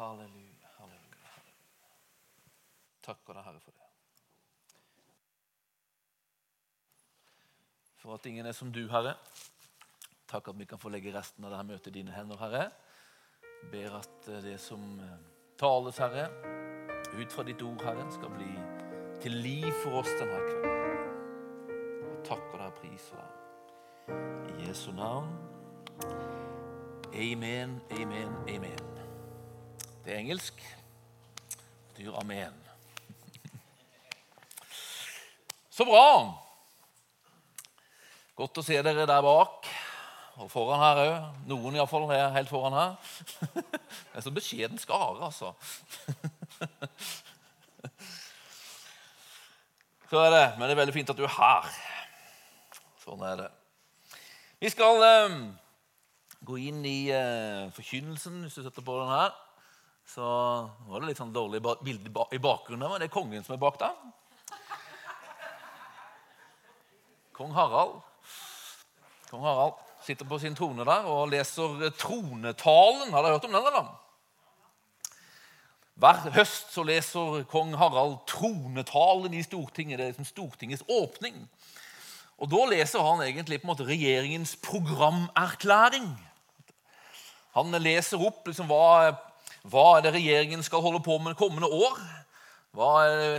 Halleluja, halleluja. halleluja. Takk og deg, Herre, for det. For at ingen er som du, Herre. Takk at vi kan få legge resten av dette møtet i dine hender, Herre. Ber at eh, det som eh, tales, Herre, ut fra ditt ord, Herre, skal bli til liv for oss denne kvelden. Og takker deg og priser deg. I Jesu navn. Amen, amen, amen. Er engelsk. Det betyr amen. Så bra. Godt å se dere der bak. Og foran her òg. Noen iallfall er helt foran her. Det er så beskjeden skare, altså. Så er det. Men det er veldig fint at du er her. Sånn er det. Vi skal eh, gå inn i eh, forkynnelsen, hvis du setter på den her. Så var det litt sånn dårlig bilde i bakgrunnen, men det er kongen som er bak der. Kong Harald. Kong Harald sitter på sin trone der og leser tronetalen. Har dere hørt om den? eller? Hver høst så leser kong Harald tronetalen i Stortinget. Det er liksom Stortingets åpning. Og Da leser han egentlig på en måte regjeringens programerklæring. Han leser opp liksom hva, hva er det regjeringen skal holde på med kommende år. Hva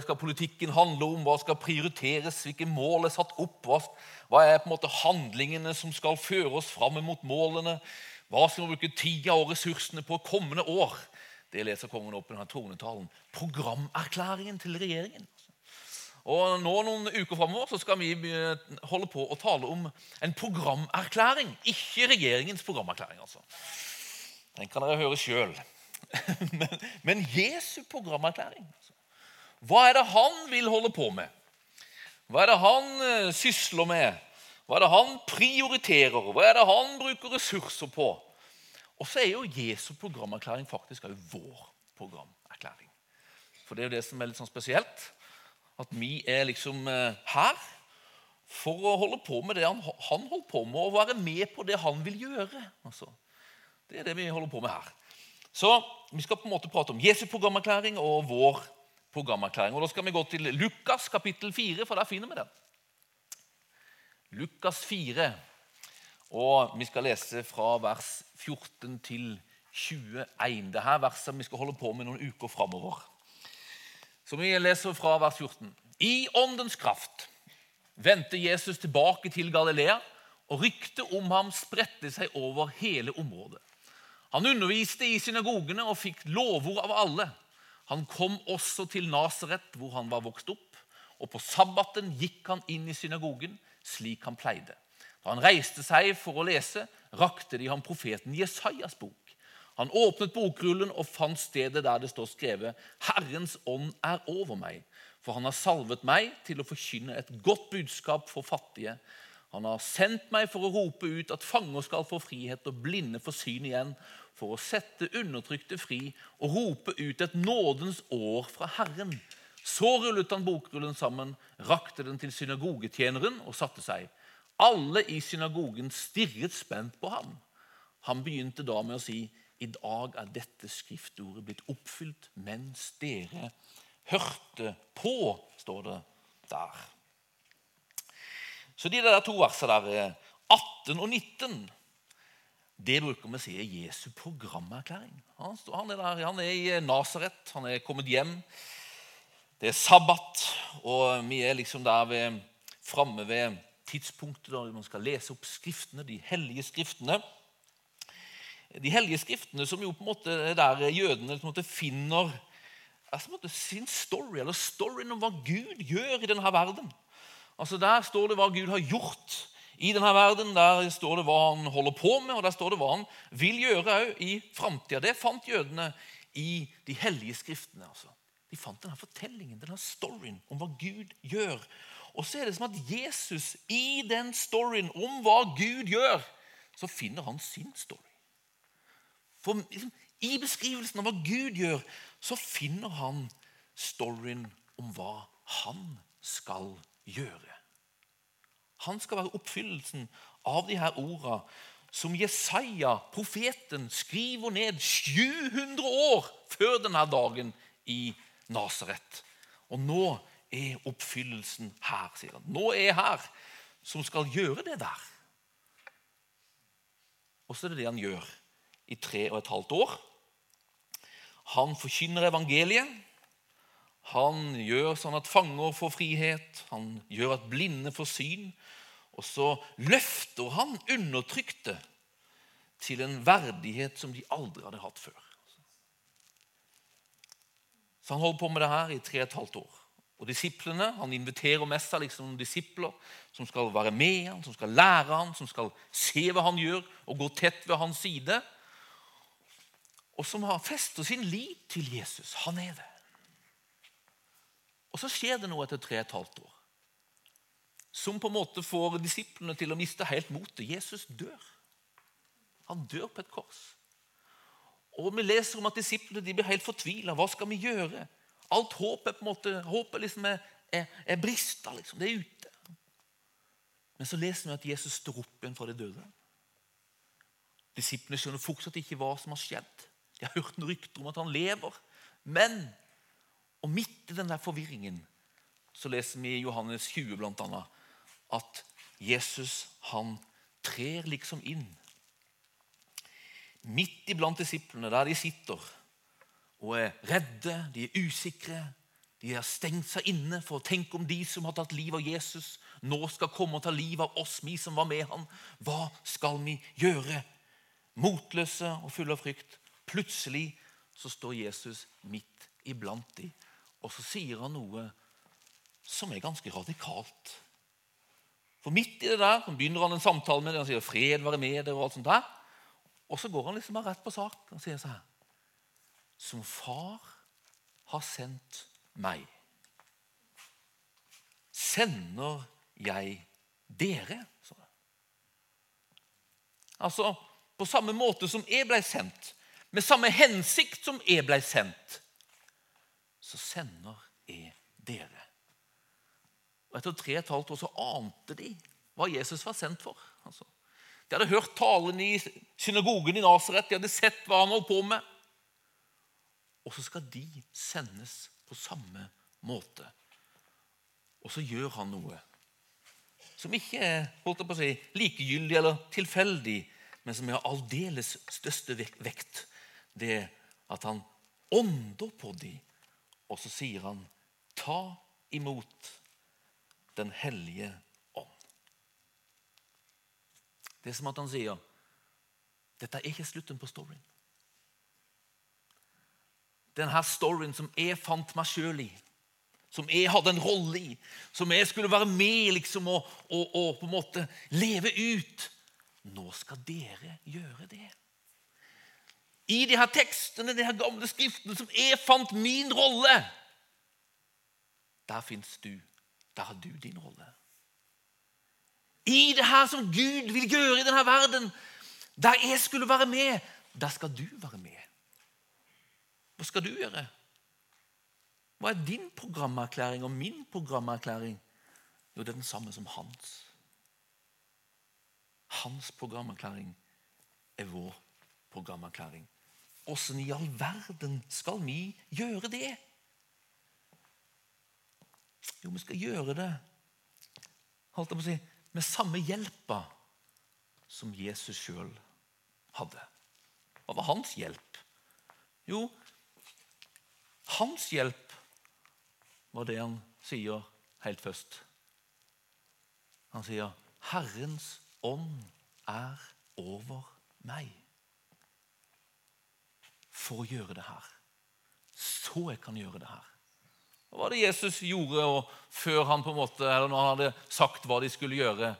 skal politikken handle om? Hva skal prioriteres? Hvilke mål er satt opp? Hva, er på en måte handlingene som skal føre oss fram mot målene? Hva skal vi bruke tida og ressursene på kommende år? Det leser kongen opp i denne tronetalen. Programerklæringen til regjeringen. Og nå Noen uker framover skal vi holde på å tale om en programerklæring. Ikke regjeringens programerklæring. altså. Den kan dere høre sjøl. Men, men Jesu programerklæring. altså. Hva er det han vil holde på med? Hva er det han eh, sysler med? Hva er det han prioriterer? Hva er det han bruker ressurser på? Og så er jo Jesu programerklæring faktisk også vår programerklæring. For det er jo det som er litt sånn spesielt. At vi er liksom eh, her for å holde på med det han, han holder på med, og være med på det han vil gjøre. Altså, det er det vi holder på med her. Så vi skal på en måte prate om Jesu programerklæring og vår programerklæring. Og Da skal vi gå til Lukas kapittel 4, for der finner vi den. Lukas 4, og vi skal lese fra vers 14 til 21. Det her verset vi skal holde på med noen uker framover. Så vi leser fra vers 14. I åndens kraft vendte Jesus tilbake til Galilea, og ryktet om ham spredte seg over hele området. Han underviste i synagogene og fikk lovord av alle. Han kom også til Nasaret, hvor han var vokst opp, og på sabbaten gikk han inn i synagogen slik han pleide. Da han reiste seg for å lese, rakte de ham profeten Jesajas bok. Han åpnet bokrullen og fant stedet der det står skrevet:" Herrens ånd er over meg, for han har salvet meg til å forkynne et godt budskap for fattige. Han har sendt meg for å rope ut at fanger skal få frihet og blinde få syn igjen, for å sette undertrykte fri og rope ut et nådens år fra Herren. Så rullet han bokrullen sammen, rakte den til synagogetjeneren og satte seg. Alle i synagogen stirret spent på ham. Han begynte da med å si, i dag er dette skriftordet blitt oppfylt mens dere hørte på, står det der. Så de der to versene der, 18 og 19, det bruker vi å si er Jesu programerklæring. Han, han, er der, han er i Nasaret, han er kommet hjem. Det er sabbat, og vi er liksom der ved, framme ved tidspunktet da man skal lese opp skriftene, de hellige skriftene. De hellige skriftene som jo på en måte er der jødene på en måte finner altså på en måte sin story, eller storyen om hva Gud gjør i denne verden. Altså Der står det hva Gud har gjort i denne verden. Der står det hva han holder på med, og der står det hva han vil gjøre òg i framtida. Det fant jødene i de hellige skriftene. altså. De fant denne fortellingen, denne storyen om hva Gud gjør. Og så er det som at Jesus i den storyen om hva Gud gjør, så finner han sin story. For liksom, I beskrivelsen av hva Gud gjør, så finner han storyen om hva han skal gjøre. Han skal være oppfyllelsen av de her orda som Jesaja, profeten, skriver ned 700 år før denne dagen i Nasaret. Og nå er oppfyllelsen her, sier han. Nå er jeg her som skal gjøre det der. Og så er det det han gjør i tre og et halvt år. Han forkynner evangeliet. Han gjør sånn at fanger får frihet. Han gjør at blinde får syn. Og så løfter han undertrykte til en verdighet som de aldri hadde hatt før. Så han holder på med det her i tre og et halvt år. Og disiplene, Han inviterer med seg liksom disipler som skal være med han, som skal lære han, som skal se hva han gjør, og gå tett ved hans side. Og som har festet sin lit til Jesus. Han er det. Og så skjer det noe etter tre og et halvt år som på en måte får disiplene til å miste helt motet. Jesus dør. Han dør på et kors. Og Vi leser om at disiplene de blir helt fortvila. Hva skal vi gjøre? Alt håp på en måte, håpet liksom er, er, er brista. Liksom. Det er ute. Men så leser vi at Jesus står opp igjen fra de døde. Disiplene skjønner fortsatt ikke hva som har skjedd. De har hørt noen rykter om at han lever. Men og midt i den der forvirringen så leser vi i Johannes 20 blant annet, at Jesus han trer liksom inn. Midt iblant disiplene, der de sitter og er redde, de er usikre. De har stengt seg inne for å tenke om de som har tatt livet av Jesus, nå skal komme og ta livet av oss, vi som var med ham. Hva skal vi gjøre? Motløse og fulle av frykt. Plutselig så står Jesus midt iblant dem, og så sier han noe som er ganske radikalt. For midt i det der så begynner han en samtale med det, Han sier 'fred være med dere', og alt sånt der. Og så går han liksom bare rett på sak og sier sånn Som far har sendt meg, sender jeg dere. Altså på samme måte som jeg ble sendt, med samme hensikt som jeg ble sendt, så sender jeg dere. Og Etter tre og et halvt år så ante de hva Jesus var sendt for. Altså, de hadde hørt talen i synagogen i Nasaret, de hadde sett hva han holdt på med. Og så skal de sendes på samme måte. Og så gjør han noe som ikke er holdt på å si, likegyldig eller tilfeldig, men som er aldeles største vekt. Det at han ånder på dem, og så sier han, 'Ta imot Den hellige ånd'. Det er som at han sier, 'Dette er ikke slutten på storyen'. Denne storyen som jeg fant meg sjøl i som jeg hadde en rolle i, som jeg skulle være med liksom, og, og, og, på en måte leve ut. Nå skal dere gjøre det. I de her tekstene, de her gamle skriftene, som jeg fant min rolle Der fins du. Der har du din rolle. I det her som Gud vil gjøre i denne verden, der jeg skulle være med, der skal du være med. Hva skal du gjøre? Hva er din programerklæring og min programerklæring? Jo, det er den samme som hans. Hans programerklæring er vår programerklæring. Åssen i all verden skal vi gjøre det? Jo, vi skal gjøre det holdt jeg på å si, med samme hjelpa som Jesus sjøl hadde. Hva var hans hjelp? Jo, hans hjelp var det han sier helt først. Han sier, 'Herrens ånd er over meg' for å gjøre det her. Så jeg kan gjøre det her. Hva var det Jesus gjorde før han på en måte, eller når han hadde sagt hva de skulle gjøre?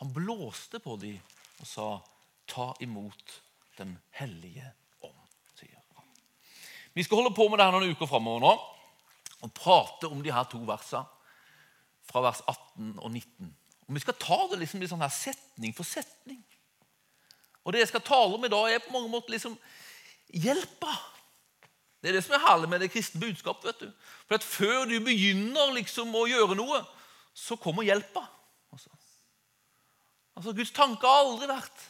Han blåste på dem og sa, 'Ta imot Den hellige ånd', sier han. Vi skal holde på med det her noen uker framover nå og prate om de her to versene fra vers 18 og 19. Og Vi skal ta det liksom sånn her setning for setning. Og Det jeg skal tale om i dag, er på mange måter liksom hjelpa. Det er det som er herlig med det kristne budskapet. vet du. For at Før du begynner liksom å gjøre noe, så kommer hjelpa. Altså. altså Guds tanke har aldri vært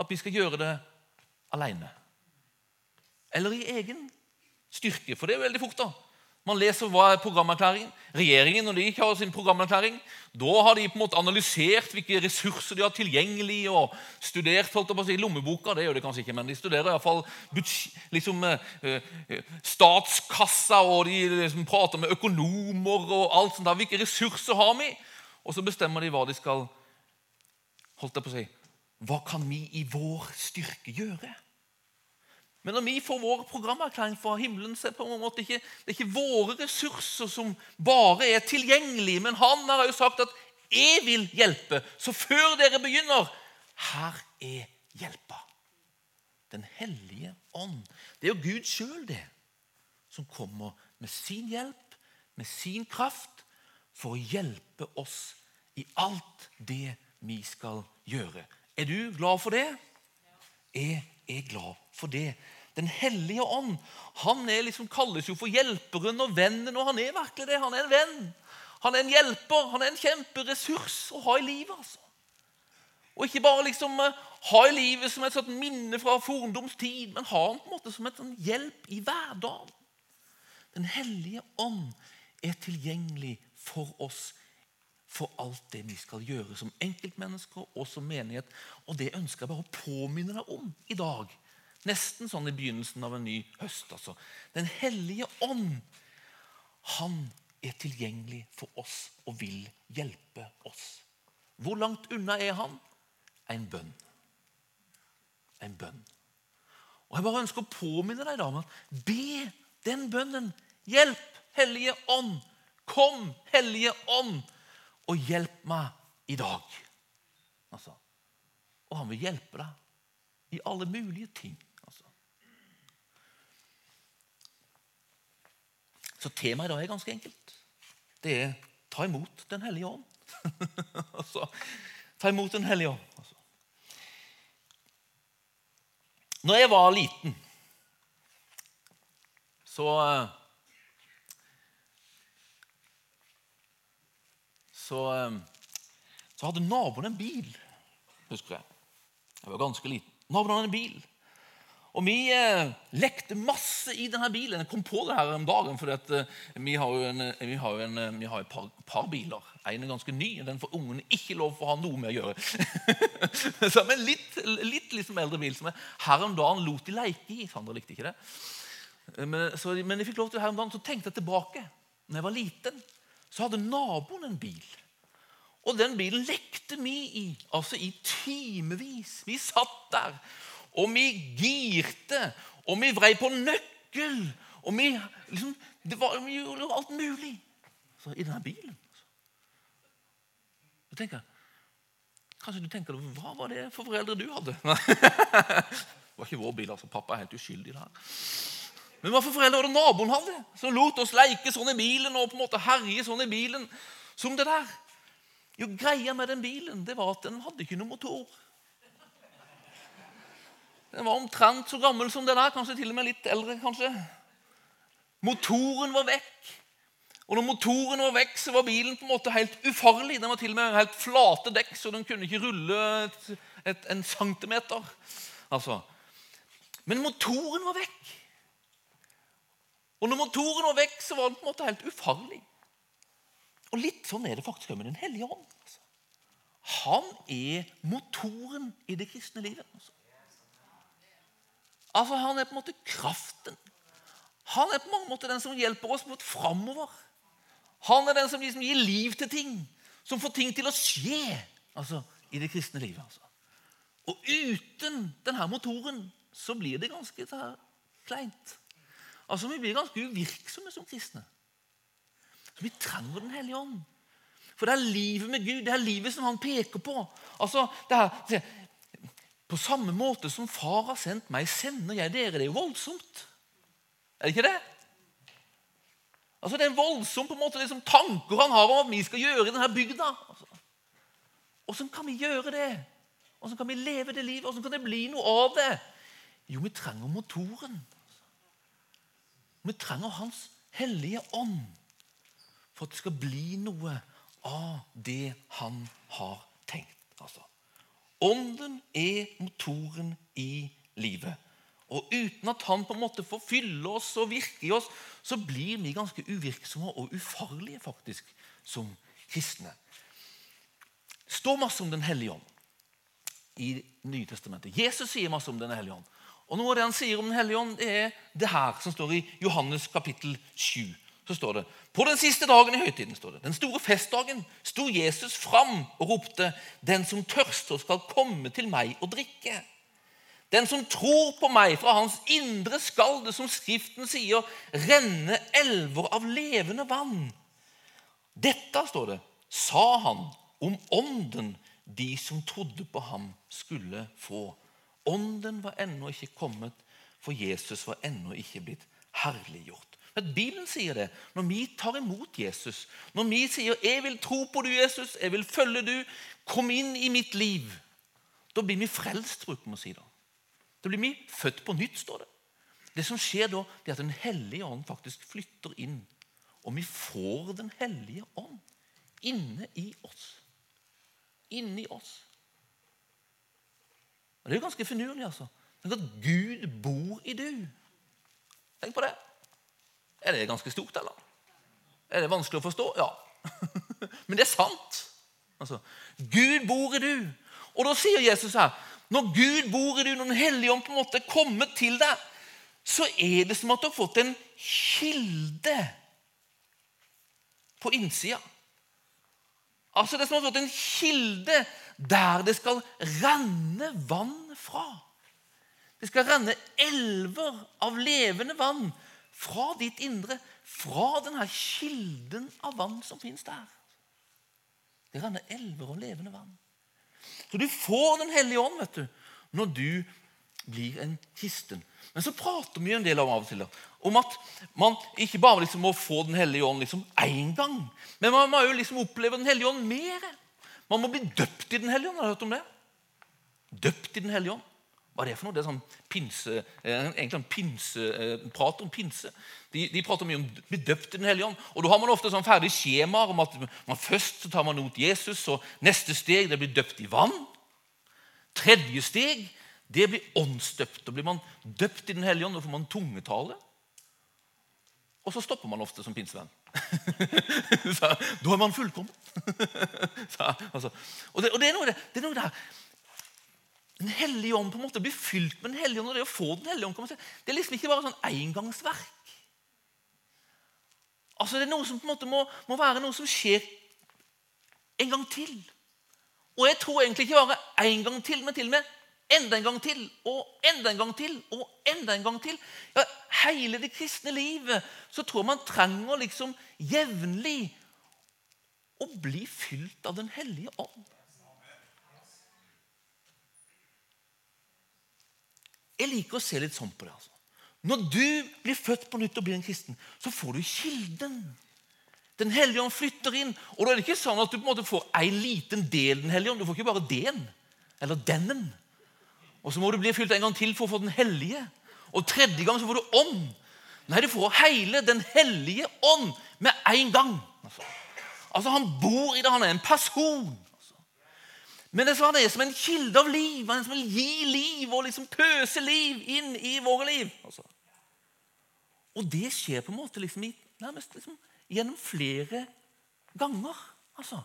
at vi skal gjøre det alene. Eller i egen styrke. For det er veldig fort, da. Man leser hva er programerklæringen. Regjeringen når de ikke har sin programerklæring, da har de på en måte analysert hvilke ressurser de har tilgjengelig, og studert holdt på å si, lommeboka. Det gjør de kanskje ikke, men de studerer iallfall liksom, eh, statskassa, og de liksom, prater med økonomer og alt sånt. Der. Hvilke ressurser har vi? Og så bestemmer de hva de skal holdt jeg på å si, Hva kan vi i vår styrke gjøre? Men når vi får vår programerklæring fra himmelen, så er det på en måte ikke, det er ikke våre ressurser som bare er tilgjengelige. Men han har jo sagt at 'jeg vil hjelpe'. Så før dere begynner her er hjelpa. Den hellige ånd. Det er jo Gud sjøl, det, som kommer med sin hjelp, med sin kraft, for å hjelpe oss i alt det vi skal gjøre. Er du glad for det? Jeg er glad for det. Den hellige ånd han liksom, kalles jo for hjelperen og vennen, og han er virkelig det. Han er en venn. Han er en hjelper. Han er en kjemperessurs å ha i livet. altså. Og ikke bare liksom uh, ha i livet som et sånt minne fra fordoms tid, men ha han på en måte som et hjelp i hverdagen. Den hellige ånd er tilgjengelig for oss for alt det vi skal gjøre som enkeltmennesker og som menighet. Og det ønsker jeg bare å påminne deg om i dag. Nesten sånn i begynnelsen av en ny høst. altså. Den hellige ånd, han er tilgjengelig for oss og vil hjelpe oss. Hvor langt unna er han? En bønn. En bønn. Og Jeg bare ønsker å påminne deg da om at be den bønnen. Hjelp, Hellige Ånd. Kom, Hellige Ånd og hjelp meg i dag. Altså. Og han vil hjelpe deg i alle mulige ting. Altså. Så temaet i dag er ganske enkelt. Det er ta imot Den hellige ånd. altså, ta imot Den hellige ånd. Altså. Når jeg var liten, så så, så hadde naboen en bil, husker jeg. Jeg var ganske liten. Naboen hadde en bil. Og vi eh, lekte masse i denne bilen. Jeg kom på det her om dagen, for eh, vi har jo, en, vi har jo en, eh, vi har et par, par, biler. En er ganske ny, og den får ungene ikke lov for å ha noe med å gjøre. så en litt, litt liksom eldre bil som jeg her om dagen lot de leke i. Sandra likte ikke det. Men, så, men jeg fikk lov til her om dagen, så tenkte jeg tilbake. Når jeg var liten, så hadde naboen en bil. Og den bilen lekte vi i altså i timevis. Vi satt der, og vi girte, og vi vrei på nøkkel. Og vi, liksom, var, vi gjorde alt mulig så, i denne bilen. Så tenker jeg, Kanskje du tenker hva var det for foreldre du hadde? det var ikke vår bil. altså Pappa er helt uskyldig der. Men hva for foreldre var det naboen hadde, som lot oss leke sånn i bilen og på en måte herje sånn i bilen som det der? Jo, Greia med den bilen det var at den hadde ikke noe motor. Den var omtrent så gammel som den er, kanskje til og med litt eldre. kanskje. Motoren var vekk. Og når motoren var vekk, så var bilen på en måte helt ufarlig. Den var til og med helt flate dekk, så den kunne ikke rulle et, et, en centimeter. Altså. Men motoren var vekk. Og når motoren var vekk, så var den på en måte helt ufarlig. Og litt sånn er det faktisk med Den hellige ånd. Altså. Han er motoren i det kristne livet. Altså. Altså. Han er på en måte kraften. Han er på mange måter den som hjelper oss mot framover. Han er den som liksom gir liv til ting, som får ting til å skje altså, i det kristne livet. Altså. Og uten denne motoren så blir det ganske her kleint. Altså, Vi blir ganske uvirksomme som kristne. Så Vi trenger Den hellige ånd. For det er livet med Gud, det er livet som han peker på. Altså, det er, På samme måte som far har sendt meg, sender jeg dere. Det er jo voldsomt. Er det ikke det? Altså, Det er en voldsom på en måte, liksom, tanker han har om at vi skal gjøre i denne bygda. Altså. Hvordan kan vi gjøre det? Hvordan kan vi leve det livet? Hvordan kan det bli noe av det? Jo, vi trenger motoren. Vi trenger Hans hellige ånd for at det skal bli noe av det han har tenkt. Altså. Ånden er motoren i livet. Og uten at han på en måte får fylle oss og virke i oss, så blir vi ganske uvirksomme og ufarlige faktisk som kristne. Det står masse om Den hellige ånd i Nye testamentet. Jesus sier masse om Den hellige ånd. Og Noe av det han sier om Den hellige ånd, det er det her som står i Johannes kapittel 7. Så står det, På den siste dagen i høytiden, står det, den store festdagen, sto Jesus fram og ropte:" Den som tørster, skal komme til meg og drikke. Den som tror på meg, fra hans indre skal det, som Skriften sier, renne elver av levende vann. Dette, står det, sa han om ånden de som trodde på ham, skulle få. Ånden var ennå ikke kommet, for Jesus var ennå ikke blitt herliggjort. Men Bibelen sier det. Når vi tar imot Jesus, når vi sier 'Jeg vil tro på du, Jesus. Jeg vil følge du. Kom inn i mitt liv.' Da blir vi frelst, bruker vi å si. Da Da blir vi født på nytt, står det. Det som skjer da, det er at Den hellige ånd faktisk flytter inn. Og vi får Den hellige ånd inne i oss. Inni oss. Og Det er jo ganske finurlig. altså. Tenk at Gud bor i du. Tenk på det. Er det ganske stort, eller? Er det vanskelig å forstå? Ja. Men det er sant. Altså, Gud bor i du. Og da sier Jesus her når Gud bor i du, når Den hellige ånd på en måte er kommet til deg, så er det som at du har fått en kilde på innsida. Altså Det er som at du har fått en kilde der det skal renne vann fra. Det skal renne elver av levende vann fra ditt indre, fra denne kilden av vann som finnes der. Det renner elver av levende vann. Så du får Den hellige ånd vet du, når du blir en kristen. Men så prater vi en del om av og til om at man ikke bare liksom må få Den hellige ånd liksom gang, men man må jo liksom oppleve Den hellige ånd mer. Man må bli døpt i Den hellige ånd. Har du hørt om det? Døpt i Den hellige ånd. Hva er det for noe? Det er sånn pinse, eh, egentlig sånn pinse, eh, om pinse. De, de, prater mye om å bli døpt i Den hellige ånd. Og Da har man ofte sånn ferdig skjemaer om at man først tar man imot Jesus, og neste steg det blir døpt i vann. Tredje steg det blir åndsdøpt. Da blir man døpt i Den hellige ånd, og får man tungetale. Og så stopper man ofte som pinsevenn. da er man fullkommen. altså. og, det, og det, er noe, det er noe der Den hellige ånd på en måte blir fylt med Den hellige ånd. og Det å få den hellige ånd, det er liksom ikke bare sånn engangsverk. Altså Det er noe som på en måte må, må være noe som skjer en gang til. Og jeg tror egentlig ikke bare én gang til, men til og med enda en gang til og enda en gang til og enda en gang til. Ja, Hele det kristne livet så tror jeg man trenger liksom jevnlig å bli fylt av Den hellige ånd. Jeg liker å se litt sånn på det. altså. Når du blir født på nytt og blir en kristen, så får du kilden. Den hellige ånd flytter inn. Og da er det ikke sånn at du på en måte får en liten del Den hellige ånd. Du får ikke bare den eller denen. Og så må du bli fylt en gang til for å få Den hellige. Og tredje gang så får du ånd. Nei, du får hele Den hellige ånd med en gang. Altså, altså Han bor i det. Han er en person. Men det er, som en kilde av liv. Er som vil gi liv og liksom pøse liv inn i våre liv. Altså. Og det skjer på en måte liksom, nærmest liksom, gjennom flere ganger. Altså.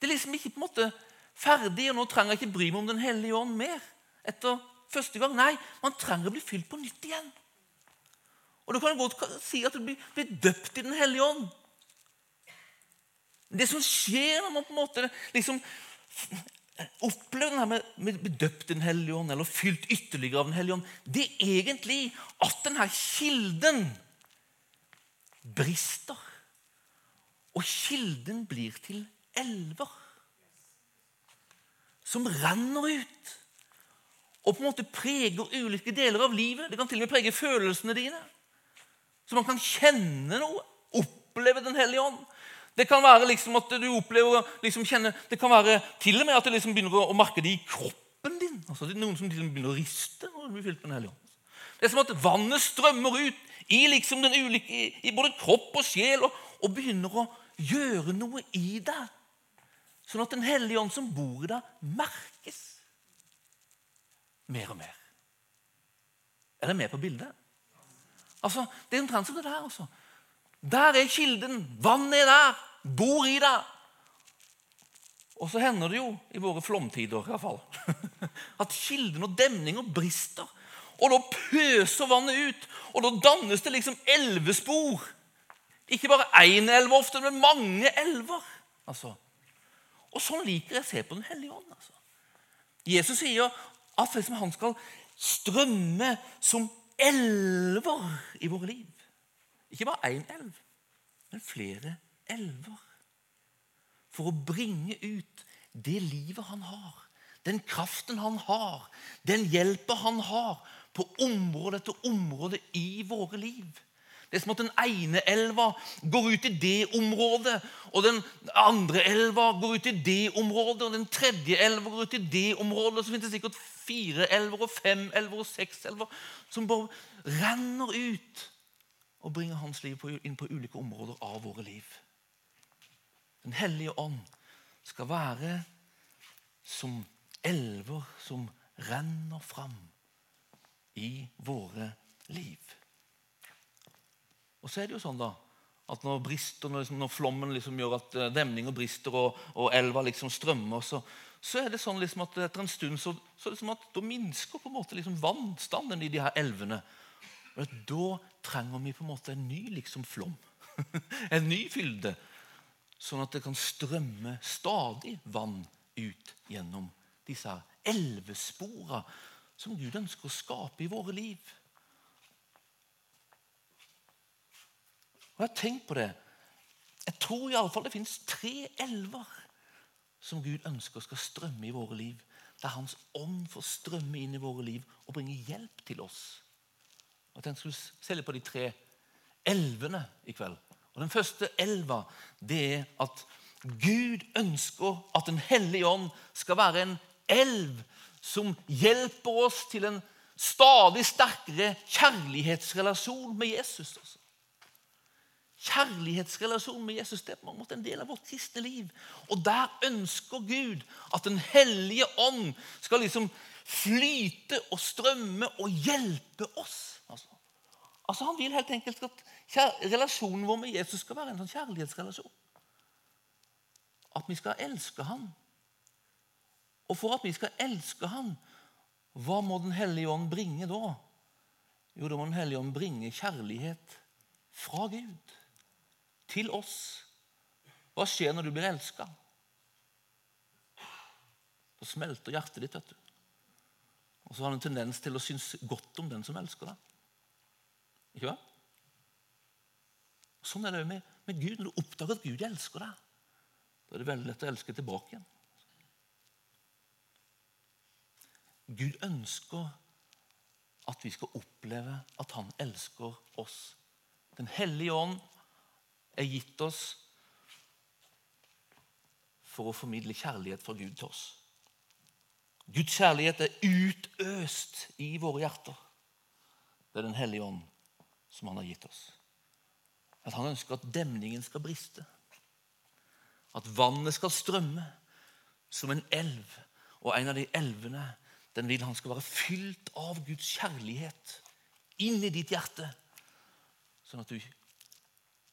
Det er liksom ikke på en måte ferdig, og nå trenger jeg ikke bry meg om Den hellige ånd mer. etter første gang. Nei, man trenger å bli fylt på nytt igjen. Og Du kan godt si at du blir, blir døpt i Den hellige ånd. Det som skjer når man på en måte liksom opplever den her med, med døpt Den hellige ånd, eller fylt ytterligere av Den hellige ånd, det er egentlig at denne kilden brister. Og kilden blir til elver som renner ut og på en måte preger ulike deler av livet. Det kan til og med prege følelsene dine. Så man kan kjenne noe, oppleve Den hellige ånd. Det kan være liksom at du opplever liksom kjenner, det kan være til og med at det liksom begynner å merke det i kroppen din. Altså det er Noen som til og med begynner å riste når du blir fylt med Den hellige. Det er som at vannet strømmer ut i liksom den ulike, i både kropp og sjel og, og begynner å gjøre noe i deg. Sånn at Den hellige ånd som bor i deg, merkes mer og mer. Er det med på bildet? Altså, Det er omtrent som det der. altså. Der er kilden. Vannet er der. Bor i deg. Og så hender det jo, i våre flomtider i hvert fall, at kilden og demninger brister. Og da pøser vannet ut, og da dannes det liksom elvespor. Ikke bare én elv ofte, men mange elver. Altså. Og sånn liker jeg å se på Den hellige ånd. Altså. Jesus sier at liksom han skal strømme som elver i våre liv. Ikke bare én elv, men flere elver. For å bringe ut det livet han har, den kraften han har, den hjelpa han har på område etter område i våre liv. Det er som at den ene elva går ut i det området, og den andre elva går ut i det området, og den tredje elva går ut i det området. Og så finnes det sikkert fire elver og fem elver og seks elver som bare renner ut og bringer hans liv inn på ulike områder av våre liv. Den hellige ånd skal være som elver som renner fram i våre liv. Og så er det jo sånn da, at når, brister, når, liksom, flommen liksom gjør at eh, demninger brister og, og elva liksom strømmer, så, så, er det sånn liksom at etter en stund så, så liksom at da minsker på en måte liksom vannstanden i de her elvene. Og Da trenger vi på en måte en ny liksom flom. en ny fylde. Sånn at det kan strømme stadig vann ut gjennom disse elvesporene som Gud ønsker å skape i våre liv. Og jeg har tenkt på det. Jeg tror iallfall det fins tre elver som Gud ønsker skal strømme i våre liv. Der Hans ånd får strømme inn i våre liv og bringe hjelp til oss. Og en skulle selge på de tre elvene i kveld. Og Den første elva det er at Gud ønsker at Den hellige ånd skal være en elv som hjelper oss til en stadig sterkere kjærlighetsrelasjon med Jesus. Også kjærlighetsrelasjon med Jesus det er på en måte en del av vårt kristne liv. Og der ønsker Gud at Den hellige ånd skal liksom flyte og strømme og hjelpe oss. Altså, altså Han vil helt enkelt at relasjonen vår med Jesus skal være en sånn kjærlighetsrelasjon. At vi skal elske ham. Og for at vi skal elske ham, hva må Den hellige ånd bringe da? Jo, da må Den hellige ånd bringe kjærlighet fra Gud til oss. Hva skjer når du blir elska? Da smelter hjertet ditt. vet du. Og så har du en tendens til å synes godt om den som elsker deg. Ikke hva? Sånn er det med, med Gud. Når du oppdager at Gud elsker deg, da er det veldig lett å elske tilbake igjen. Gud ønsker at vi skal oppleve at han elsker oss. Den hellige ånd er gitt oss for å formidle kjærlighet fra Gud til oss. Guds kjærlighet er utøst i våre hjerter. Det er Den hellige ånd som han har gitt oss. At han ønsker at demningen skal briste. At vannet skal strømme som en elv. Og en av de elvene den vil han skal være fylt av Guds kjærlighet inn i ditt hjerte. Sånn at du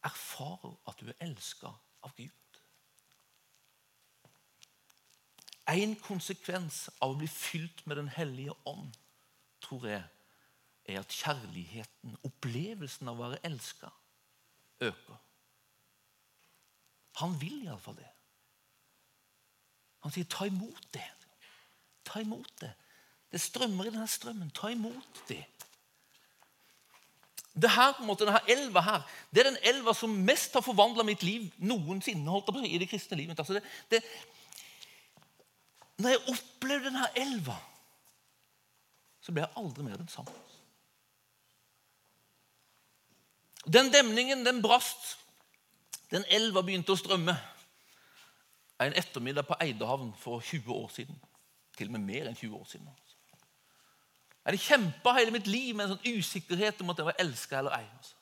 erfarer at du er elska av Gud. En konsekvens av å bli fylt med Den hellige ånd tror jeg, er at kjærligheten, opplevelsen av å være elska, øker. Han vil iallfall det. Han sier 'ta imot det'. Ta imot det. Det strømmer i denne strømmen. Ta imot det. Det her, på en måte, denne elva her, det er den elva som mest har forvandla mitt liv noensinne holdt på, i det kristne livet. Altså det, det, når jeg opplevde denne elva, så ble jeg aldri mer den samme. Den demningen den brast. Den elva begynte å strømme. En ettermiddag på Eidehavn for 20 år siden. Til og med mer enn 20 år siden. Jeg hadde kjempa hele mitt liv med en sånn usikkerhet om at jeg var elska eller ei. Altså.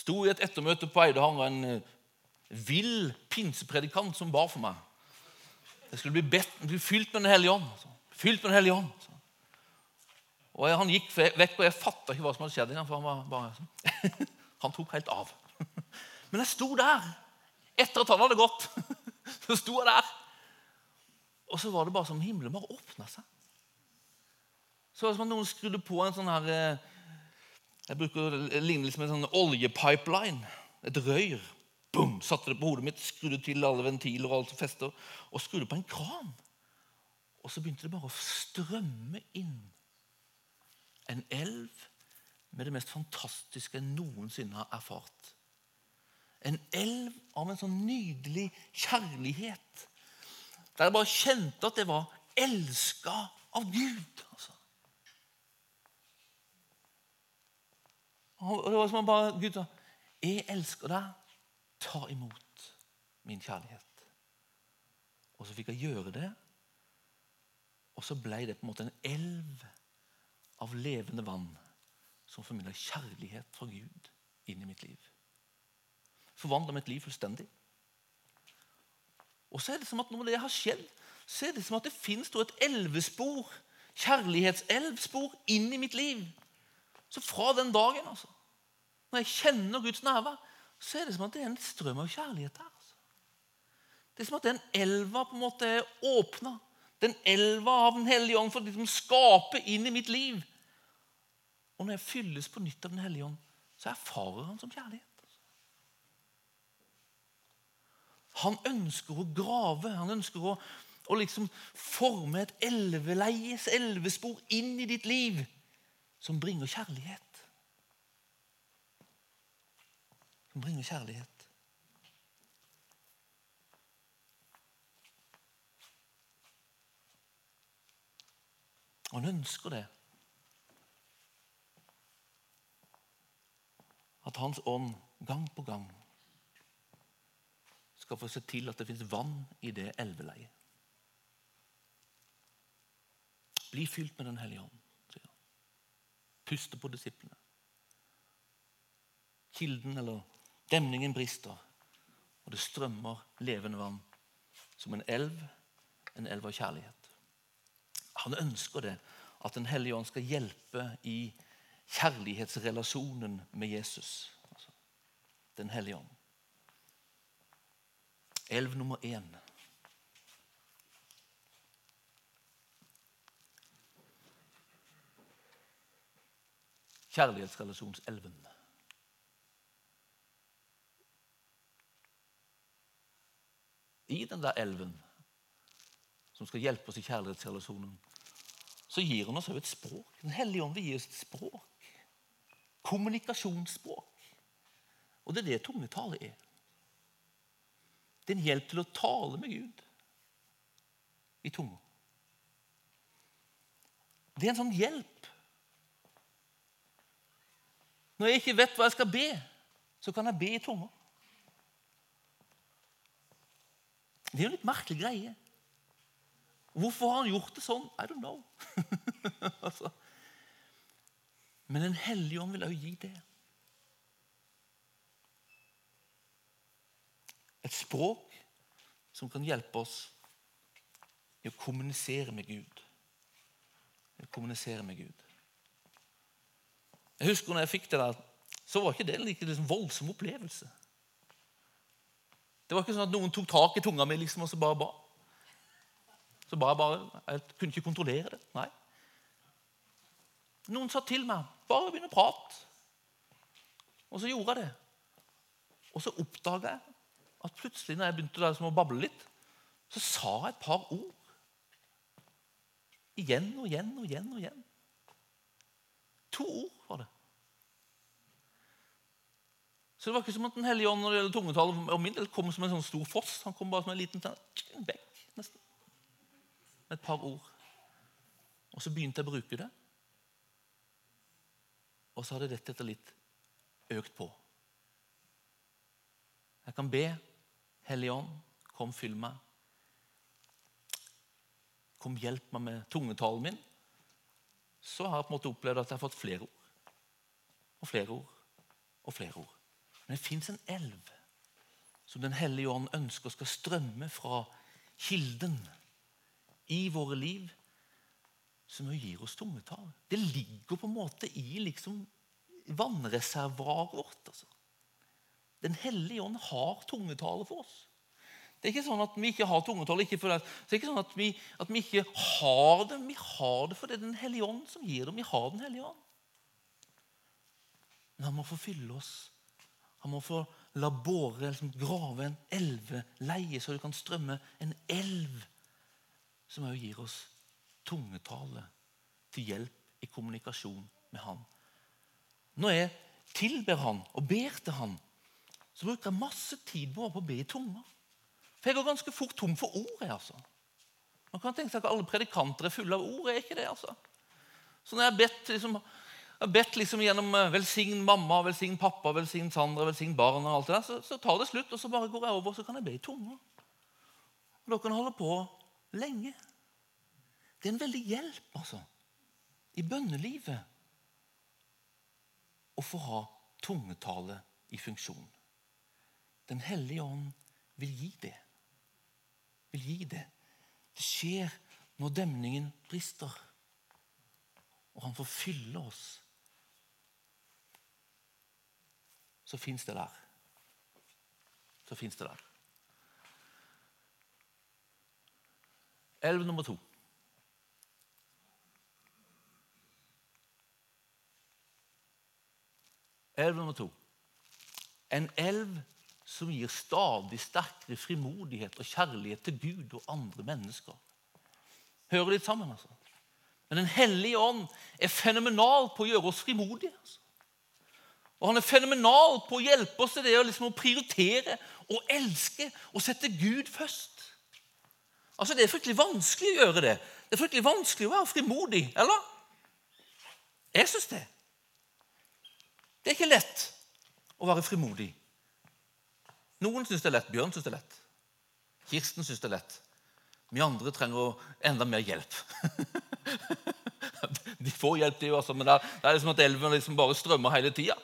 Sto i et ettermøte på Eidehavn og en eh, vill pinsepredikant som bar for meg. Jeg skulle bli, bedt, bli fylt med Den hellige ånd. Altså. Fylt med Den hellige ånd. Og Han gikk vekk, og jeg fatta ikke hva som hadde skjedd. igjen, for Han bare sånn. Han tok helt av. Men jeg sto der etter at han hadde gått. Så sto jeg der. Og så var det bare som himmelen bare åpna seg. Så var det som at noen skrudde på en sånn her eh, Jeg bruker det ligner litt som en sånn oljepipeline. Et røyr. Boom, satte det på hodet mitt, skrudde til alle ventiler og alt som fester, og skrudde på en kran. Og så begynte det bare å strømme inn en elv med det mest fantastiske jeg noensinne har erfart. En elv av en sånn nydelig kjærlighet. Der jeg bare kjente at jeg var elska av Gud. Altså. Og det var som om bare Gud sa Jeg elsker deg. Ta imot min kjærlighet. Og så fikk jeg gjøre det. Og så ble det på en måte en elv av levende vann som formidler kjærlighet fra Gud inn i mitt liv. Forvandler mitt liv fullstendig. Og så er det som at Når det har skjedd, så er det som at det fins et elvespor, kjærlighetselvspor, inn i mitt liv. Så fra den dagen, altså, når jeg kjenner Guds nærvær, så er det som at det er en strøm av kjærlighet der. Altså. Det er som at den elva på en måte er åpna. Den elva av Den hellige ånd for liksom skape inn i mitt liv. Og når jeg fylles på nytt av Den hellige ånd, så erfarer han som kjærlighet. Han ønsker å grave, han ønsker å, å liksom forme et elveleies elvespor inn i ditt liv som bringer kjærlighet. Som bringer kjærlighet. Han ønsker det. At Hans ånd gang på gang skal få se til at det fins vann i det elveleiet. Bli fylt med Den hellige ånd, sier han. Puste på disiplene. Kilden eller demningen brister, og det strømmer levende vann som en elv, en elv av kjærlighet. Han ønsker det, at Den hellige ånd skal hjelpe i kjærlighetsrelasjonen med Jesus. Altså, den hellige ånd. Elv nummer én. Kjærlighetsrelasjonselven. I den der elven som skal hjelpe oss i kjærlighetsrelasjonen, så gir han oss også et språk. Den hellige ånd vil gi oss et språk. Kommunikasjonsspråk. Og det er det tungetale er. Det er en hjelp til å tale med Gud i tunga. Det er en sånn hjelp. Når jeg ikke vet hva jeg skal be, så kan jeg be i tunga. Det er jo en litt merkelig greie. Hvorfor har han gjort det sånn? I don't know. altså. Men Den hellige ånd vil også gi det. Et språk som kan hjelpe oss i å kommunisere med Gud. I å kommunisere med Gud. Jeg husker når jeg fikk det der, så var ikke det en like liksom, voldsom opplevelse. Det var ikke sånn at noen tok tak i tunga mi liksom, og så bare ba. Så bare, bare, Jeg kunne ikke kontrollere det. Nei. Noen sa til meg bare begynne å prate. Og så gjorde jeg det. Og så oppdaga jeg at plutselig når jeg begynte å bable litt, så sa jeg et par ord. Igjen og igjen og igjen. og igjen. To ord var det. Så det var ikke som at Den hellige ånd når det gjelder tungetall, og min del kom som en sånn stor foss. Han kom bare som en liten sånn, bekk, nesten. Med et par ord. Og så begynte jeg å bruke det. Og så hadde dette etter litt økt på. Jeg kan be Hellige Ånd, kom, fyll meg. Kom, hjelp meg med tungetalen min. Så har jeg på en måte opplevd at jeg har fått flere ord. Og flere ord. Og flere ord. Men det fins en elv som Den hellige ånd ønsker skal strømme fra kilden i våre liv, som jo gir oss tungetall. Det ligger på en måte i liksom vannreservoaret vårt. altså. Den hellige ånd har tungetallet for oss. Det er ikke sånn at vi ikke har tungetale. Ikke det. det er ikke sånn at vi, at vi, ikke har det. Vi har det fordi det er Den hellige ånd som gir det. Vi har Den hellige ånd. Men han må få fylle oss. Han må få la båre, liksom, grave en elveleie, så det kan strømme en elv, som også gir oss tungetale til hjelp i kommunikasjon med Han. Når jeg tilber Han og ber til Han, så bruker jeg masse tid på å be i tunger. For jeg går ganske fort tom for ord. Jeg, altså. Man kan tenke seg at alle predikanter er fulle av ord. er ikke det, altså. Så når jeg har bedt, liksom, bedt liksom gjennom eh, 'velsign mamma, velsign pappa, velsign Sandra, velsign barna', og alt det der, så, så, tar det slutt, og så bare går jeg over og så kan jeg be i tunger. Og Da kan jeg holde på lenge. Det er en veldig hjelp altså, i bønnelivet å få ha tungetale i funksjon. Den hellige ånd vil gi det vil gi det. Det skjer når demningen brister, og han får fylle oss. Så fins det der. Så fins det der. Elv nummer to. Elv nummer to. En elv som gir stadig sterkere frimodighet og kjærlighet til Gud og andre mennesker. Hører litt sammen, altså. Men Den hellige ånd er fenomenal på å gjøre oss frimodige. Altså. Og Han er fenomenal på å hjelpe oss til det liksom å prioritere og elske og sette Gud først. Altså, Det er fryktelig vanskelig å gjøre det. Det er fryktelig vanskelig å være frimodig, eller? Jeg syns det. Det er ikke lett å være frimodig. Noen syns det er lett. Bjørn syns det er lett. Kirsten syns det er lett. Vi andre trenger enda mer hjelp. de får hjelp, de også, men det er liksom at elven liksom bare strømmer hele tida.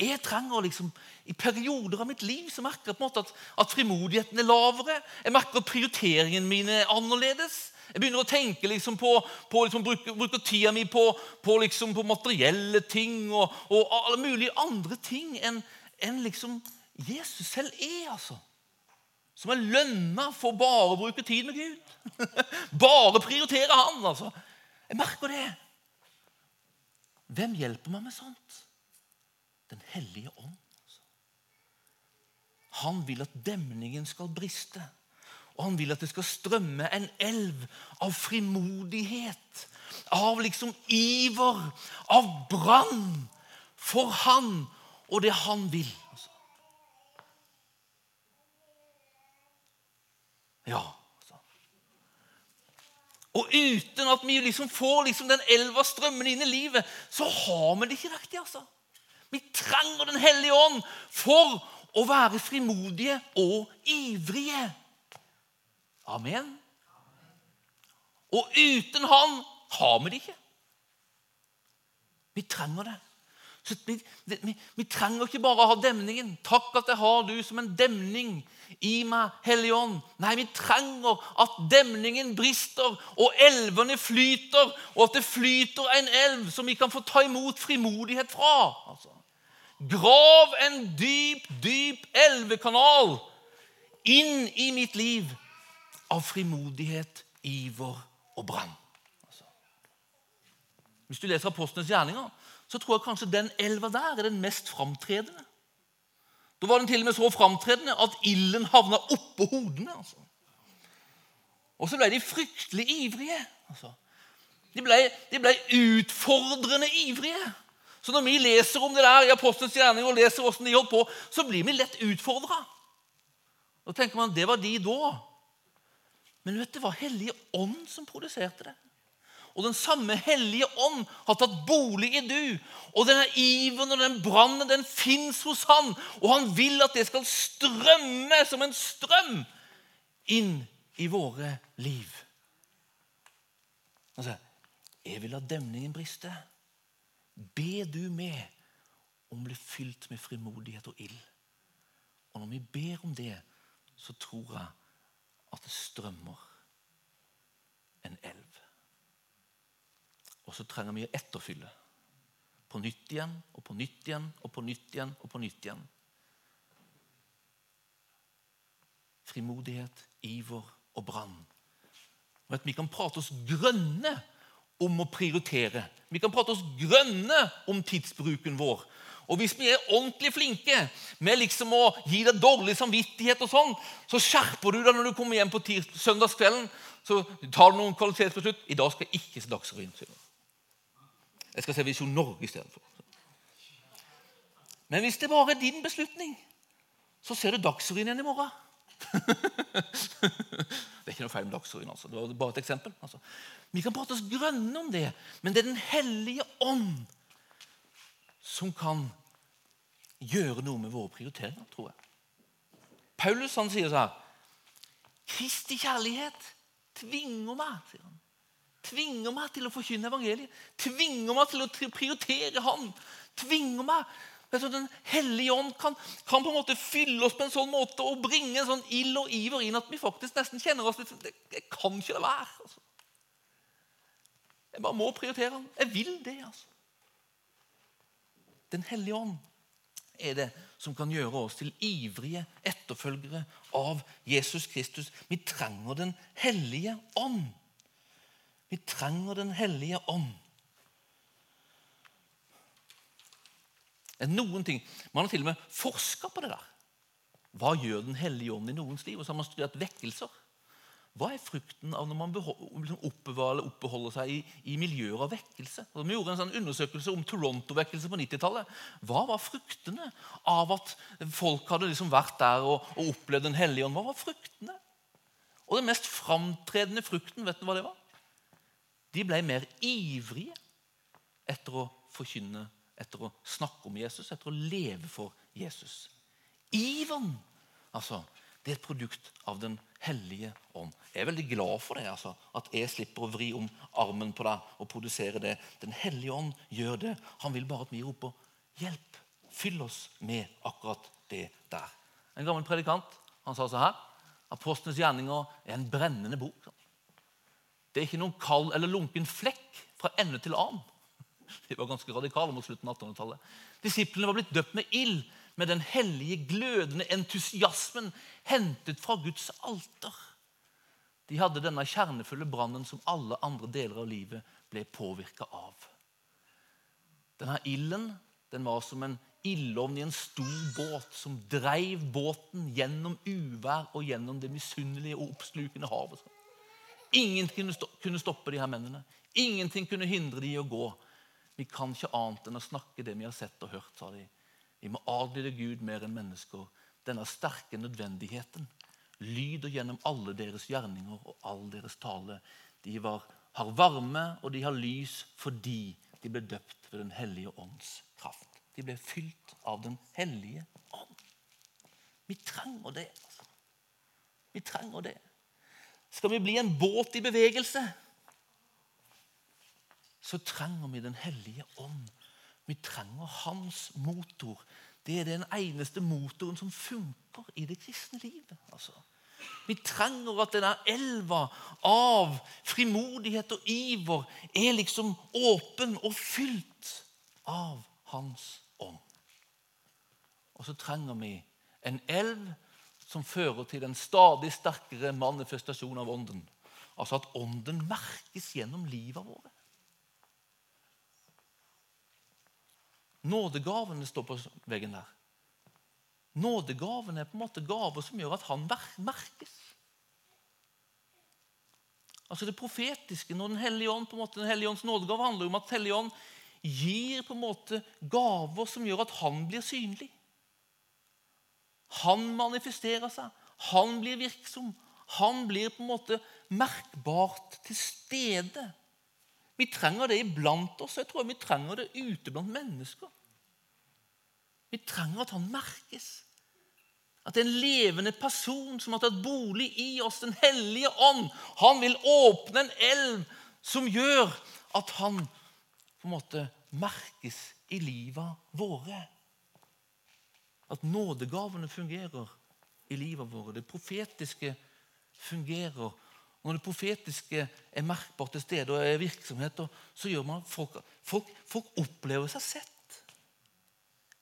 Jeg trenger liksom, I perioder av mitt liv så merker jeg på en måte at, at frimodigheten er lavere. Jeg merker at prioriteringene mine er annerledes. Jeg begynner å tenke liksom på, på liksom, bruke, bruke tida mi på, på, liksom, på materielle ting og, og, alle mulige andre ting enn en liksom Jesus selv er, altså. Som er lønna for bare å bruke tid med Gud. bare prioritere Han, altså. Jeg merker det. Hvem hjelper meg med sånt? Den hellige ånd. Altså. Han vil at demningen skal briste. Og han vil at det skal strømme en elv av frimodighet, av liksom iver, av brann for han og det han vil. Ja. Altså. Og uten at vi liksom får liksom den elva strømmende inn i livet, så har vi det ikke riktig. altså. Vi trenger Den hellige ånd for å være frimodige og ivrige. Amen. Og uten Han har vi det ikke. Vi trenger det. Vi, vi, vi, trenger ikke bare å ha demningen. Takk at jeg har du som en demning i meg, Hellige Ånd. Nei, vi trenger at demningen brister, og elvene flyter, og at det flyter en elv som vi kan få ta imot frimodighet fra. Altså. Grav en dyp, dyp elvekanal inn i mitt liv av frimodighet, iver og brann. Altså. Hvis du leser Apostlenes gjerninger, så tror jeg kanskje den elva der er den mest framtredende. Da var den til og med så framtredende at ilden havna oppå hodene. Altså. Og så ble de fryktelig ivrige. Altså. De, ble, de ble, utfordrende ivrige. Så når vi leser om det der i Apostelens gjerning og leser hvordan de holdt på, så blir vi lett utfordra. Da tenker man det var de da. Men vet du det var Hellige Ånd som produserte det. Og den samme Hellige Ånd har tatt bolig i du. Og denne iveren og den brannen den fins hos han. Og han vil at det skal strømme som en strøm inn i våre liv. Altså, jeg vil la demningen briste. Be du med om å bli fylt med frimodighet og ild. Og når vi ber om det, så tror jeg at det strømmer en elv. Og så trenger vi å etterfylle. På nytt igjen og på nytt igjen og på nytt igjen og på nytt igjen. Frimodighet, iver og brann. Vi kan prate oss grønne om å prioritere. Vi kan prate oss grønne om tidsbruken vår. Og hvis vi er ordentlig flinke med liksom å gi deg dårlig samvittighet, og sånn, så skjerper du deg når du kommer hjem på søndagskvelden. Så tar du noen kvalitetsbeslutt. I dag skal jeg ikke se Dagsrevyen. Jeg skal se Visjon Norge istedenfor. Men hvis det bare er din beslutning, så ser du Dagsrevyen igjen i morgen. det er ikke noe feil med Dagsrevyen. Altså. Det var bare et eksempel. Altså. Vi kan prate oss grønne om det, men det er Den hellige ånd som kan gjøre noe med våre prioriteringer, tror jeg. Paulus han sier sånn Kristi kjærlighet tvinger meg sier han. Tvinger meg til å forkynne evangeliet. Tvinger meg til å prioritere Han. Tvinger meg Den hellige ånd kan, kan, på en måte fylle oss på en sånn måte og bringe en sånn ild og iver inn at vi faktisk nesten kjenner oss litt det, det kan ikke det være. Altså. Jeg bare må prioritere Han. Jeg vil det. altså. Den hellige ånd er det som kan gjøre oss til ivrige etterfølgere av Jesus Kristus. Vi trenger Den hellige ånd. Vi trenger Den hellige ånd. Noen ting, Man har til og med forska på det der. Hva gjør Den hellige ånd i noens liv? Og så har man studert vekkelser. Hva er frukten av når man liksom oppbevarer, oppbeholder seg i, i, miljøer av vekkelse? Og vi gjorde en sånn undersøkelse om Toronto-vekkelse på 90-tallet. Hva var fruktene av at folk hadde liksom vært der og, og opplevd Den hellige ånd? Hva var fruktene? Og den mest framtredende frukten, vet du hva det var? De ble mer ivrige etter å forkynne, etter å snakke om Jesus, etter å leve for Jesus. Iveren, altså, det er et produkt av Den hellige ånd. Jeg er veldig glad for det, altså, at jeg slipper å vri om armen på deg og produsere det. Den hellige ånd gjør det. Han vil bare at vi roper 'hjelp'. Fyll oss med akkurat det der. En gammel predikant han sa så her Apostlenes gjerninger er en brennende bok. Det er ikke noen kald eller lunken flekk fra ende til annen. De var ganske radikale mot slutten av 1800-tallet. Disiplene var blitt døpt med ild med den hellige, glødende entusiasmen hentet fra Guds alter. De hadde denne kjernefulle brannen som alle andre deler av livet ble påvirka av. Denne ilden den var som en ildovn i en stor båt som dreiv båten gjennom uvær og gjennom det misunnelige og oppslukende havet. Ingenting kunne stoppe de her mennene. Ingenting kunne hindre de i å gå. Vi kan ikke annet enn å snakke det vi har sett og hørt, sa de. Vi må adlyde Gud mer enn mennesker. Denne sterke nødvendigheten lyder gjennom alle deres gjerninger og all deres tale. De var, har varme, og de har lys fordi de ble døpt ved Den hellige ånds kraft. De ble fylt av Den hellige ånd. Vi trenger det. altså. Vi trenger det. Skal vi bli en båt i bevegelse, så trenger vi Den hellige ånd vi trenger hans motor. Det er den eneste motoren som funker i det kristne livet. Altså. Vi trenger at denne elva av frimodighet og iver er liksom åpen og fylt av Hans ånd. Og så trenger vi en elv som fører til en stadig sterkere manifestasjon av ånden. Altså at ånden merkes gjennom livet vårt. Nådegavene står på veggen der. Nådegavene er på en måte gaver som gjør at han merkes. Altså Det profetiske når Den hellige ånd, på en måte, den hellige ånds nådegave handler om at Den hellige ånd gir på en måte gaver som gjør at han blir synlig. Han manifesterer seg. Han blir virksom. Han blir på en måte merkbart til stede. Vi trenger det iblant oss. Jeg tror vi trenger det ute blant mennesker. Vi trenger at han merkes. At en levende person som har tatt bolig i oss, Den hellige ånd. Han vil åpne en elv som gjør at han på en måte merkes i livet våre. At nådegavene fungerer i livet våre. Det profetiske fungerer. Når det profetiske er merkbart til stede og er virksomhet, så gjør man folk, folk, folk opplever seg sett.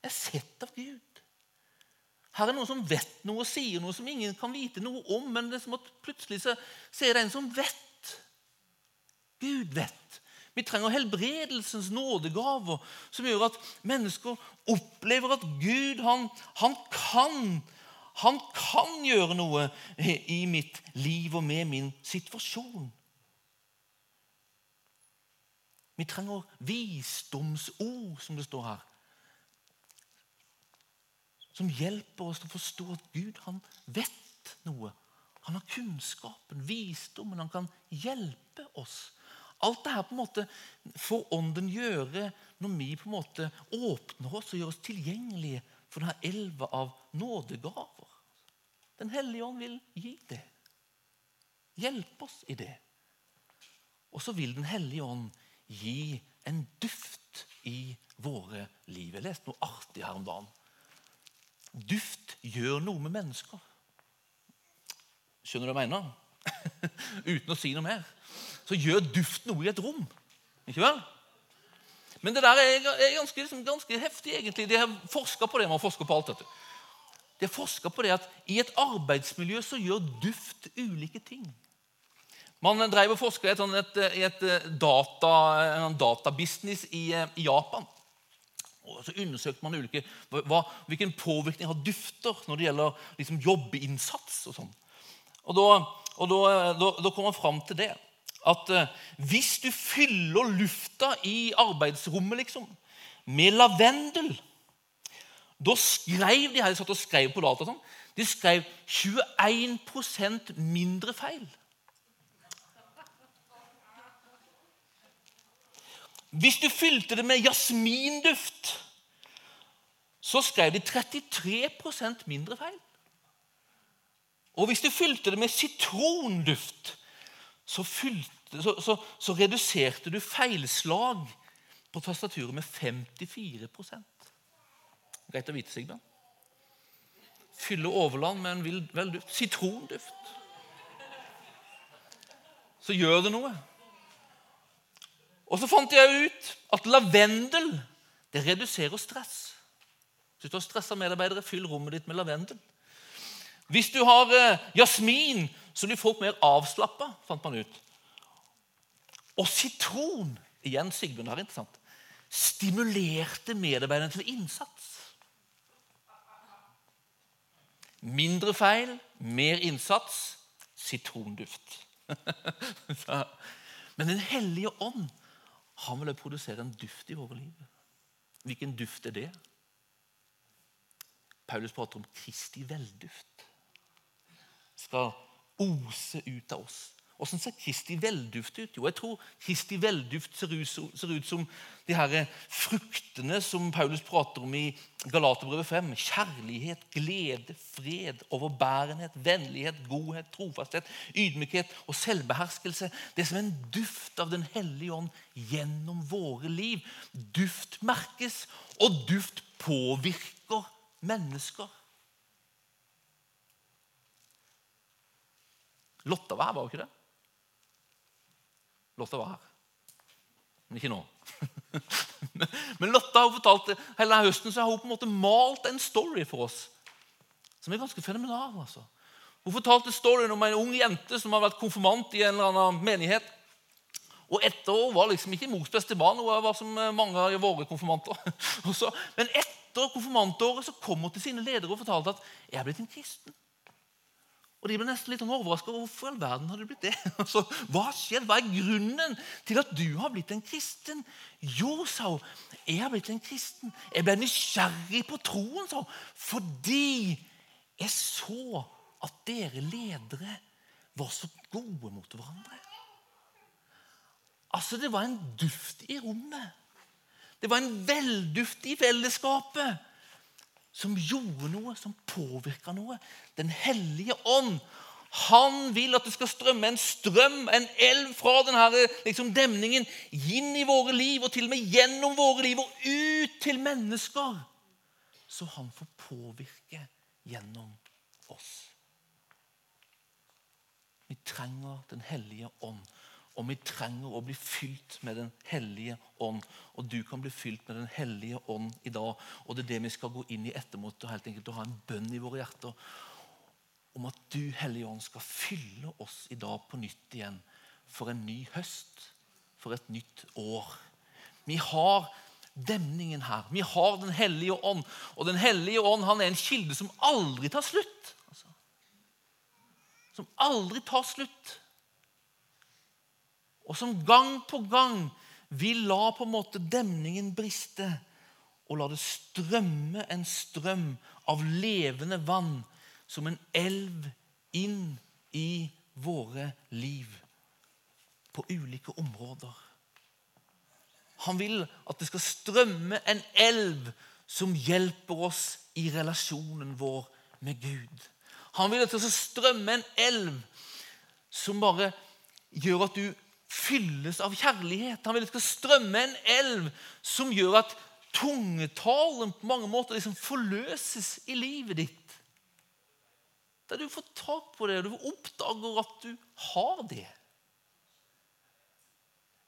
Er sett av Gud. Her er noen som vet noe og sier noe som ingen kan vite noe om, men det er som at plutselig så, så er det en som vet. Gud vet. Vi trenger helbredelsens nådegaver som gjør at mennesker opplever at Gud han, han kan han kan gjøre noe i mitt liv og med min situasjon. Vi trenger visdomsord, som det står her, som hjelper oss til å forstå at Gud han vet noe. Han har kunnskapen, visdommen, han kan hjelpe oss. Alt det her på en måte får Ånden gjøre når vi på en måte åpner oss og gjør oss tilgjengelige for denne elva av nådegaver. Den hellige ånd vil gi det. Hjelpe oss i det. Og så vil Den hellige ånd gi en duft i våre liv. Jeg leste noe artig her om dagen. Duft gjør noe med mennesker. Skjønner du hva jeg mener? Uten å si noe mer. Så gjør duft noe i et rom. Ikke vel? Men det der er, ganske, liksom, ganske heftig, egentlig. De har forska på det. Man forsker på alt dette. De har forska på det at i et arbeidsmiljø så gjør duft ulike ting. Man drev og forska i et, et, et data, en databusiness i, i, Japan. Og så undersøkte man ulike, hva, hvilken påvirkning har dufter når det gjelder liksom, jobbinnsats. og sånn. Og Da, og da, da, da kom man fram til det at eh, hvis du fyller lufta i arbeidsrommet liksom, med lavendel da skrev de her, de satt og skrev på data sånn, de skrev 21% mindre feil. Hvis du fylte det med jasminduft, så skrev de 33% mindre feil. Og hvis du fylte det med sitronduft, så, fylte, så, så, så reduserte du feilslag på tastaturet med 54 Greit å vite, Sigbjørn. Fylle overland med en vill, vel duft. Sitronduft. Så gjør det noe. Og så fant jeg ut at lavendel det reduserer stress. Hvis du har stressa medarbeidere, fyll rommet ditt med lavendel. Hvis du har eh, jasmin, så blir folk mer avslappa, fant man ut. Og sitron igjen Sigbjørn er interessant, stimulerte medarbeiderne til innsats. Mindre feil, mer innsats, sitronduft. Men Den hellige ånd han vil produsere en duft i våre liv. Hvilken duft er det? Paulus prater om Kristi velduft. Skal ose ut av oss. Åssen ser Kristi velduft ut? Jo, jeg tror Kristi velduft ser ut, ser ut som de her fruktene som Paulus prater om i Galaterbrevet 5. Kjærlighet, glede, fred, overbærenhet, vennlighet, godhet, trofasthet, ydmykhet og selvbeherskelse. Det er som en duft av Den hellige ånd gjennom våre liv. Duft merkes, og duft påvirker mennesker. Lotta var her, var hun ikke det? Lotta var her. Men ikke nå. Men Lotta har fortalt hele høsten så har hun på en måte malt en story for oss som er ganske fenomenal. altså. Hun fortalte storyen om en ung jente som har vært konfirmant i en eller annen menighet. Og etter henne var liksom ikke mors beste barn. Hun var som mange av våre konfirmanter. Men etter konfirmantåret så kom hun til sine ledere og fortalte at jeg er blitt en kristen. Og De ble nesten litt overraska over Hvorfor all verden hadde det blitt det? Altså, hva skjedde? Hva er grunnen til at du har blitt en kristen? Jo, sa hun, jeg har blitt en kristen. Jeg ble nysgjerrig på troen, sa hun, fordi jeg så at dere ledere var så gode mot hverandre. Altså, Det var en duft i rommet. Det var en velduft i fellesskapet som gjorde noe, som påvirka noe. Den hellige ånd. Han vil at det skal strømme en strøm, en elv fra denne liksom, demningen inn i våre liv, og til og med gjennom våre liv og ut til mennesker. Så han får påvirke gjennom oss. Vi trenger Den hellige ånd. Og vi trenger å bli fylt med Den hellige ånd. Og du kan bli fylt med Den hellige ånd i dag. Og det er det vi skal gå inn i ettermot, og helt enkelt å ha en bønn i våre hjerter om at du, Hellige Ånd, skal fylle oss i dag på nytt igjen for en ny høst, for et nytt år. Vi har demningen her. Vi har Den hellige ånd. Og Den hellige ånd han er en kilde som aldri tar slutt. Altså. Som aldri tar slutt. Og som gang på gang vil la på en måte demningen briste og la det strømme en strøm av levende vann som en elv inn i våre liv på ulike områder. Han vil at det skal strømme en elv som hjelper oss i relasjonen vår med Gud. Han vil at det skal strømme en elv som bare gjør at du fylles av kjærlighet. Han vil at det skal strømme en elv som gjør at tungetalen på mange måter liksom forløses i livet ditt. Der du får tak på det, og du oppdager at du har det.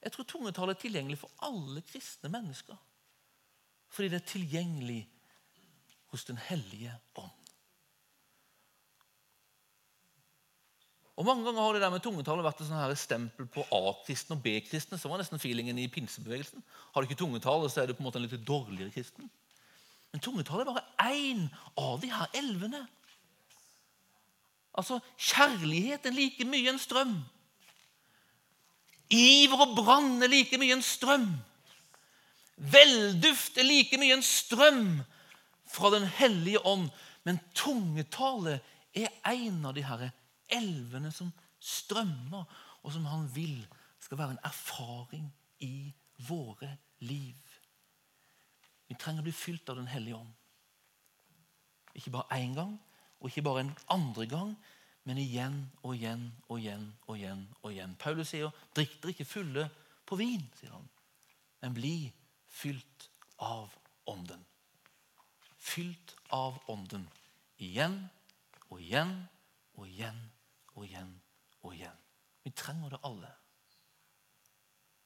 Jeg tror tungetall er tilgjengelig for alle kristne mennesker. Fordi det er tilgjengelig hos Den hellige ånd. Og Mange ganger har det der med tungetale vært et sånn her stempel på A-kristne og B-kristne. Så var nesten feelingen i pinsebevegelsen. Har du ikke tungetale, så er du på en måte en litt dårligere kristen. Men tungetale er bare én av de her elvene. Altså, Kjærlighet er like mye en strøm. Iver og brann er like mye en strøm. Velduft er like mye en strøm fra Den hellige ånd. Men tungetale er en av de her elvene som strømmer, og som han vil skal være en erfaring i våre liv. Vi trenger å bli fylt av Den hellige ånd. Ikke bare én gang, og ikke bare en andre gang, men igjen og igjen og igjen og igjen. og igjen. Paulus sier, 'Drikk dere ikke fulle på vin', sier han, 'men bli fylt av Ånden'. Fylt av Ånden. Igjen og igjen og igjen og igjen og igjen. Vi trenger det alle.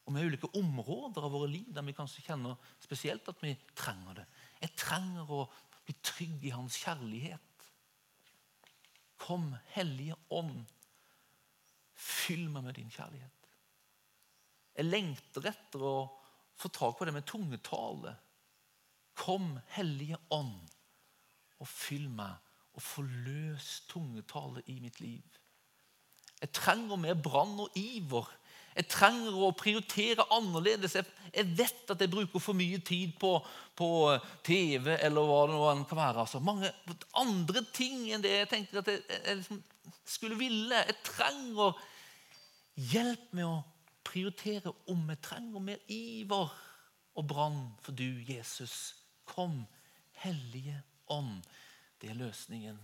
Og Vi har ulike områder av våre liv der vi kanskje kjenner spesielt at vi trenger det. Jeg trenger å bli trygg i Hans kjærlighet. Kom, Hellige Ånd, fyll meg med din kjærlighet. Jeg lengter etter å få tak på det med tungetale. Kom, Hellige Ånd, og fyll meg og forløs tungetale i mitt liv. Jeg trenger mer brann og iver jeg trenger å prioritere annerledes. Jeg, vet at jeg bruker for mye tid på, på TV eller hva det nå kan være. Altså, mange andre ting enn det jeg tenker at jeg, jeg liksom skulle ville. Jeg trenger hjelp med å prioritere om. Jeg trenger mer iver og brann for du, Jesus. Kom, Hellige Ånd. Det er løsningen.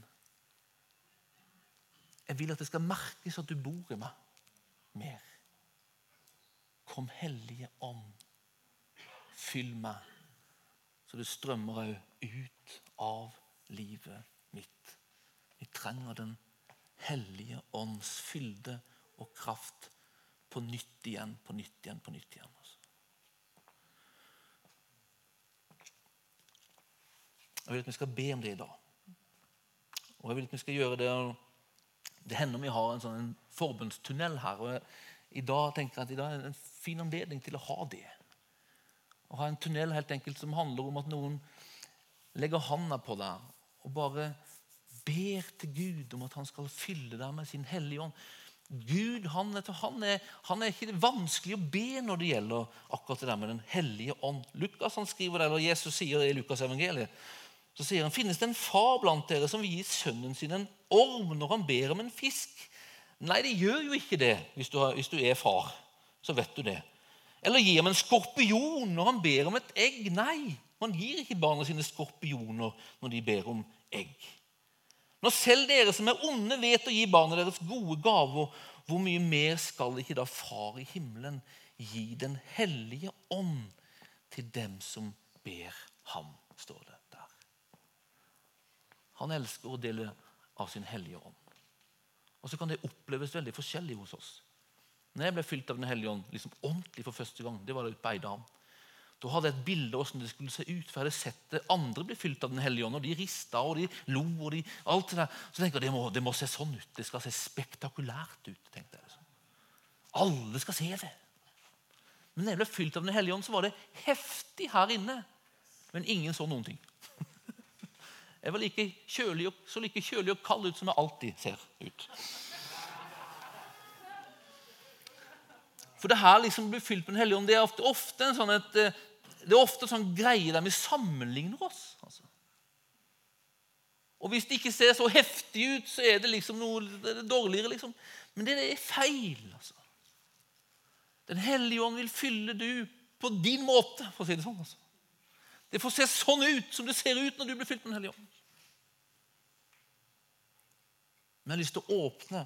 Jeg vil at det skal merkes at du bor i meg mer. Kom, Hellige Ånd, fyll meg, så det strømmer òg ut av livet mitt. Vi trenger Den hellige ånds fylde og kraft på nytt igjen, på nytt igjen, på nytt igjen. Altså. Jeg vil at vi skal be om det i dag. Og jeg vil at vi skal gjøre det Det hender vi har en sånn forbundstunnel her. og i dag tenker jeg at i dag er en fin anledning til å ha det. Å ha en tunnel helt enkelt som handler om at noen legger handa på deg og bare ber til Gud om at han skal fylle deg med sin hellige ånd. Gud han, han, er, han er ikke vanskelig å be når det gjelder akkurat det der med Den hellige ånd. Lukas han skriver det, eller Jesus sier det i Lukas evangeliet, så sier han, finnes det en far blant dere som vil gi sønnen sin en orm når han ber om en fisk? Nei, det gjør jo ikke det hvis du, har, hvis du er far. Så vet du det. Eller gi ham en skorpion når han ber om et egg. Nei, man gir ikke barna sine skorpioner når de ber om egg. Når selv dere som er onde, vet å gi barna deres gode gaver, hvor mye mer skal ikke da Far i himmelen gi Den hellige ånd til dem som ber ham, står det. Han elsker å dele av sin hellige ånd. Og så kan det oppleves veldig forskjellig hos oss. Når jeg ble fylt av Den hellige ånd liksom ordentlig for første gang, det var det ute på Eidam. Da hadde jeg et bilde av hvordan det skulle se ut. For jeg hadde sett det andre bli fylt av Den hellige ånd. og De rista og de lo. og de, alt det der. Så tenkte jeg det må, det må se sånn ut. Det skal se spektakulært ut. tenkte jeg. Liksom. Alle skal se det. Men når jeg ble fylt av Den hellige ånd, så var det heftig her inne. Men ingen så noen ting. Jeg var like kjølig og, så like kjølig og kald ut som jeg alltid ser ut. For det her liksom blir fylt med Den hellige ånd, det er ofte, ofte en sånn et, eh, det er ofte en sånn greie der vi sammenligner oss. Altså. Og Hvis det ikke ser så heftig ut, så er det liksom noe det dårligere. liksom. Men det er feil. altså. Den hellige ånd vil fylle du på din måte, for å si det sånn. altså. Det får se sånn ut som det ser ut når du blir fylt med Den hellige ånd. Men jeg har lyst til å åpne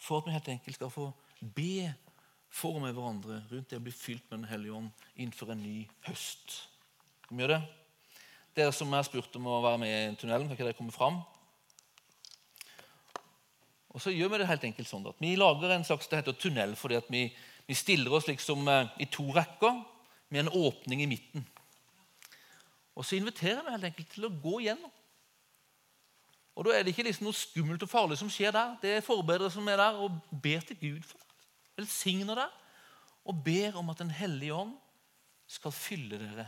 for at vi helt enkelt skal få be for med hverandre rundt det å bli fylt med Den hellige ånd innenfor en ny høst. Skal vi gjøre det? Dere som er spurt om å være med i tunnelen, kan ikke dere komme fram? Og så gjør vi det helt enkelt sånn at Vi lager en slags det heter tunnel fordi at vi, vi stiller oss liksom eh, i to rekker med en åpning i midten. Og så inviterer vi helt enkelt til å gå igjennom. Og Da er det ikke liksom noe skummelt og farlig som skjer der. Det er forberedere som er der og ber til Gud for det. Velsigner deg og ber om at Den hellige ånd skal fylle dere